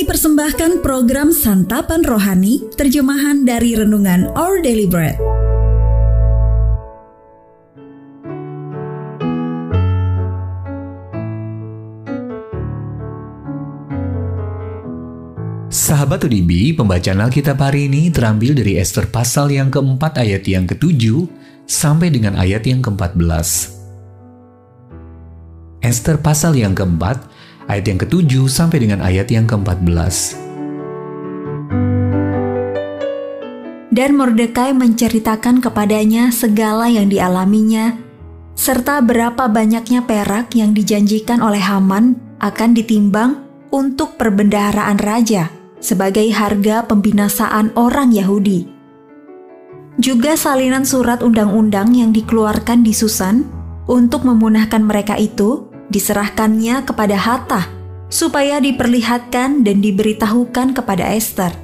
Kami persembahkan program Santapan Rohani, terjemahan dari Renungan Our Daily Bread. Sahabat UDB, pembacaan Alkitab hari ini terambil dari Esther pasal yang keempat ayat yang ketujuh sampai dengan ayat yang keempat belas. Esther pasal yang keempat ayat yang ketujuh sampai dengan ayat yang keempat belas. Dan Mordekai menceritakan kepadanya segala yang dialaminya, serta berapa banyaknya perak yang dijanjikan oleh Haman akan ditimbang untuk perbendaharaan raja sebagai harga pembinasaan orang Yahudi. Juga salinan surat undang-undang yang dikeluarkan di Susan untuk memunahkan mereka itu diserahkannya kepada Hatta supaya diperlihatkan dan diberitahukan kepada Esther.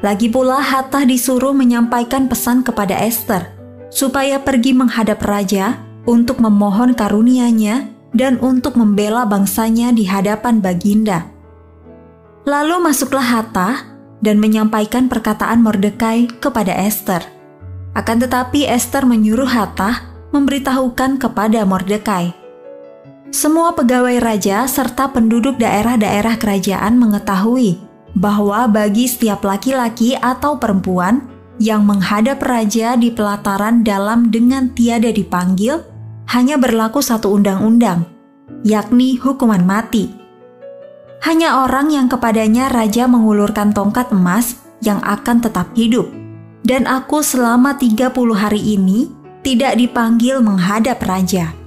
Lagi pula Hatta disuruh menyampaikan pesan kepada Esther supaya pergi menghadap raja untuk memohon karunia-Nya dan untuk membela bangsanya di hadapan Baginda. Lalu masuklah Hatta dan menyampaikan perkataan Mordekai kepada Esther. Akan tetapi Esther menyuruh Hatta memberitahukan kepada Mordekai. Semua pegawai raja serta penduduk daerah-daerah kerajaan mengetahui bahwa bagi setiap laki-laki atau perempuan yang menghadap raja di pelataran dalam dengan tiada dipanggil, hanya berlaku satu undang-undang, yakni hukuman mati. Hanya orang yang kepadanya raja mengulurkan tongkat emas yang akan tetap hidup. Dan aku selama 30 hari ini tidak dipanggil menghadap raja.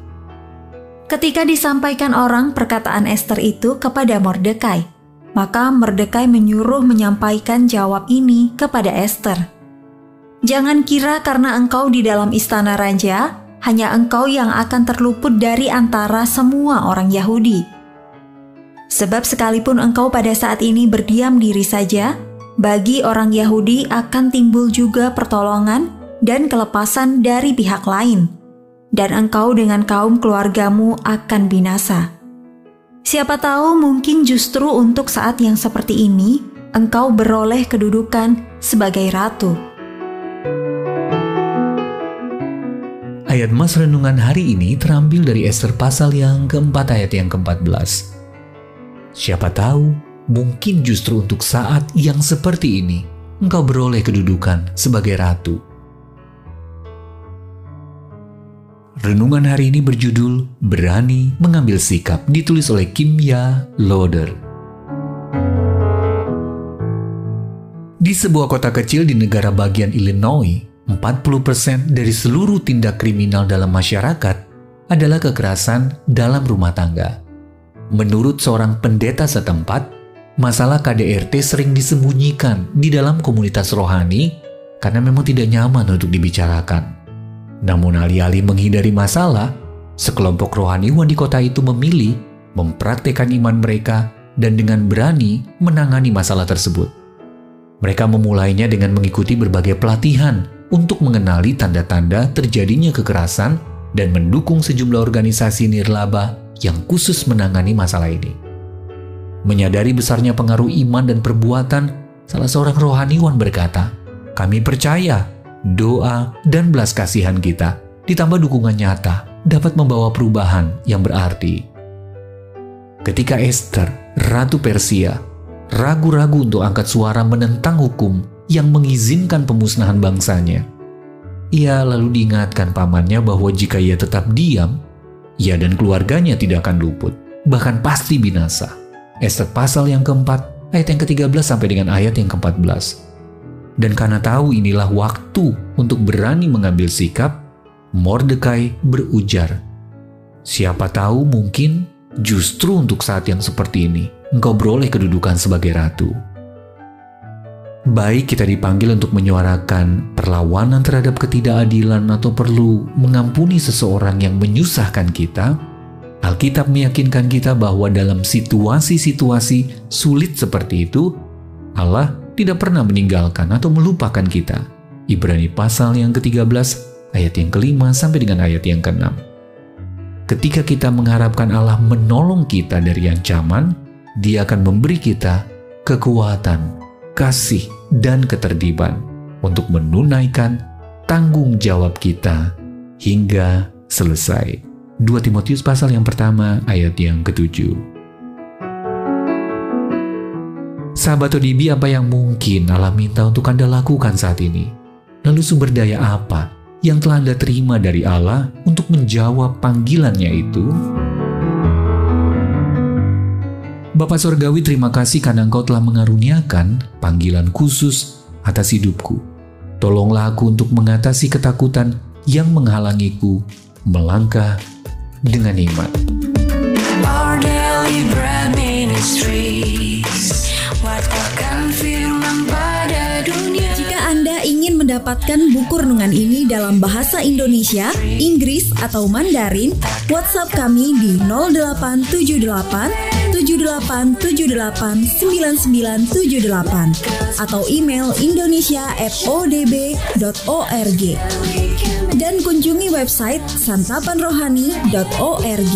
Ketika disampaikan orang perkataan Esther itu kepada Mordekai, maka Mordekai menyuruh menyampaikan jawab ini kepada Esther. Jangan kira karena engkau di dalam istana raja, hanya engkau yang akan terluput dari antara semua orang Yahudi. Sebab sekalipun engkau pada saat ini berdiam diri saja, bagi orang Yahudi akan timbul juga pertolongan dan kelepasan dari pihak lain dan engkau dengan kaum keluargamu akan binasa. Siapa tahu mungkin justru untuk saat yang seperti ini, engkau beroleh kedudukan sebagai ratu. Ayat Mas Renungan hari ini terambil dari Esther pasal yang keempat ayat yang ke-14. Siapa tahu, mungkin justru untuk saat yang seperti ini, engkau beroleh kedudukan sebagai ratu. Renungan hari ini berjudul Berani Mengambil Sikap ditulis oleh Kimya Loader. Di sebuah kota kecil di negara bagian Illinois, 40% dari seluruh tindak kriminal dalam masyarakat adalah kekerasan dalam rumah tangga. Menurut seorang pendeta setempat, masalah KDRT sering disembunyikan di dalam komunitas rohani karena memang tidak nyaman untuk dibicarakan. Namun alih-alih menghindari masalah, sekelompok rohaniwan di kota itu memilih mempraktekkan iman mereka dan dengan berani menangani masalah tersebut. Mereka memulainya dengan mengikuti berbagai pelatihan untuk mengenali tanda-tanda terjadinya kekerasan dan mendukung sejumlah organisasi nirlaba yang khusus menangani masalah ini. Menyadari besarnya pengaruh iman dan perbuatan, salah seorang rohaniwan berkata, "Kami percaya doa, dan belas kasihan kita, ditambah dukungan nyata, dapat membawa perubahan yang berarti. Ketika Esther, Ratu Persia, ragu-ragu untuk angkat suara menentang hukum yang mengizinkan pemusnahan bangsanya, ia lalu diingatkan pamannya bahwa jika ia tetap diam, ia dan keluarganya tidak akan luput, bahkan pasti binasa. Esther pasal yang keempat, ayat yang ke-13 sampai dengan ayat yang ke-14. Dan karena tahu inilah waktu untuk berani mengambil sikap, Mordekai berujar, Siapa tahu mungkin justru untuk saat yang seperti ini, engkau beroleh kedudukan sebagai ratu. Baik kita dipanggil untuk menyuarakan perlawanan terhadap ketidakadilan atau perlu mengampuni seseorang yang menyusahkan kita, Alkitab meyakinkan kita bahwa dalam situasi-situasi sulit seperti itu, Allah tidak pernah meninggalkan atau melupakan kita. Ibrani pasal yang ke-13 ayat yang kelima sampai dengan ayat yang ke-6. Ketika kita mengharapkan Allah menolong kita dari ancaman, Dia akan memberi kita kekuatan, kasih, dan ketertiban untuk menunaikan tanggung jawab kita hingga selesai. 2 Timotius pasal yang pertama ayat yang ketujuh. Sahabat ODB, apa yang mungkin Allah minta untuk Anda lakukan saat ini? Lalu sumber daya apa yang telah Anda terima dari Allah untuk menjawab panggilannya itu? Bapak Sorgawi, terima kasih karena Engkau telah mengaruniakan panggilan khusus atas hidupku. Tolonglah aku untuk mengatasi ketakutan yang menghalangiku melangkah dengan iman. Our daily bread ministries, mendapatkan buku renungan ini dalam bahasa Indonesia, Inggris, atau Mandarin, WhatsApp kami di 0878 78789978 atau email indonesia@odb.org dan kunjungi website santapanrohani.org.